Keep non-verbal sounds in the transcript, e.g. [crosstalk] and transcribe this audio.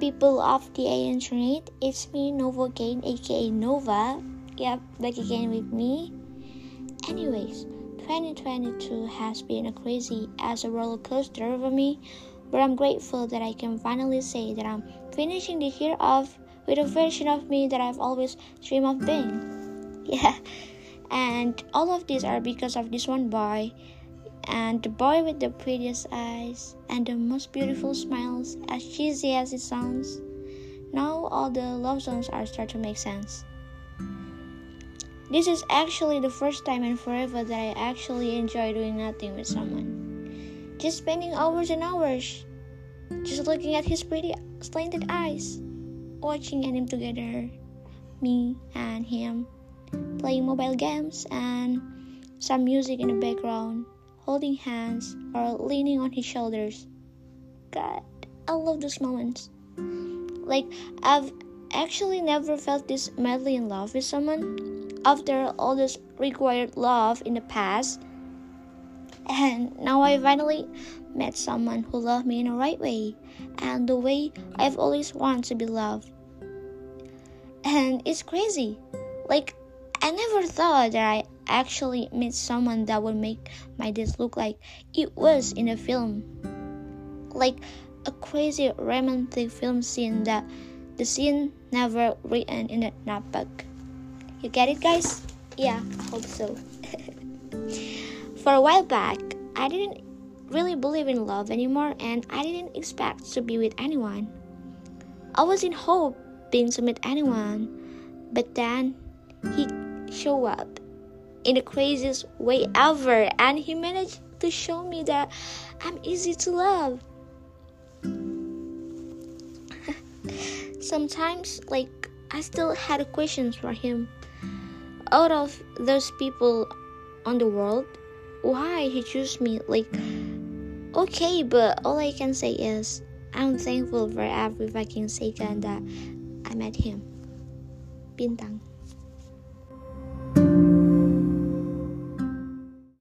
people of the internet, it's me Nova again, aka Nova. Yep, back again with me. Anyways, 2022 has been a crazy as a roller coaster for me, but I'm grateful that I can finally say that I'm finishing the year off with a version of me that I've always dreamed of being. [laughs] Yeah, and all of these are because of this one boy and the boy with the prettiest eyes and the most beautiful smiles, as cheesy as it sounds. Now all the love songs are start to make sense. This is actually the first time in forever that I actually enjoy doing nothing with someone. Just spending hours and hours, just looking at his pretty slanted eyes, watching anime together, me and him, playing mobile games and some music in the background holding hands, or leaning on his shoulders. God, I love those moments. Like, I've actually never felt this madly in love with someone after all this required love in the past. And now I finally met someone who loved me in the right way and the way I've always wanted to be loved. And it's crazy. Like, I never thought that I actually meet someone that would make my days look like it was in a film. Like a crazy romantic film scene that the scene never written in a notebook. You get it, guys? Yeah, hope so. [laughs] For a while back, I didn't really believe in love anymore and I didn't expect to be with anyone. I was in hoping to meet anyone, but then he showed up in the craziest way ever, and he managed to show me that I'm easy to love. [laughs] Sometimes, like, I still had questions for him. Out of those people on the world, why he chose me? Like, okay, but all I can say is I'm thankful for every fucking second that I met him. Bintang.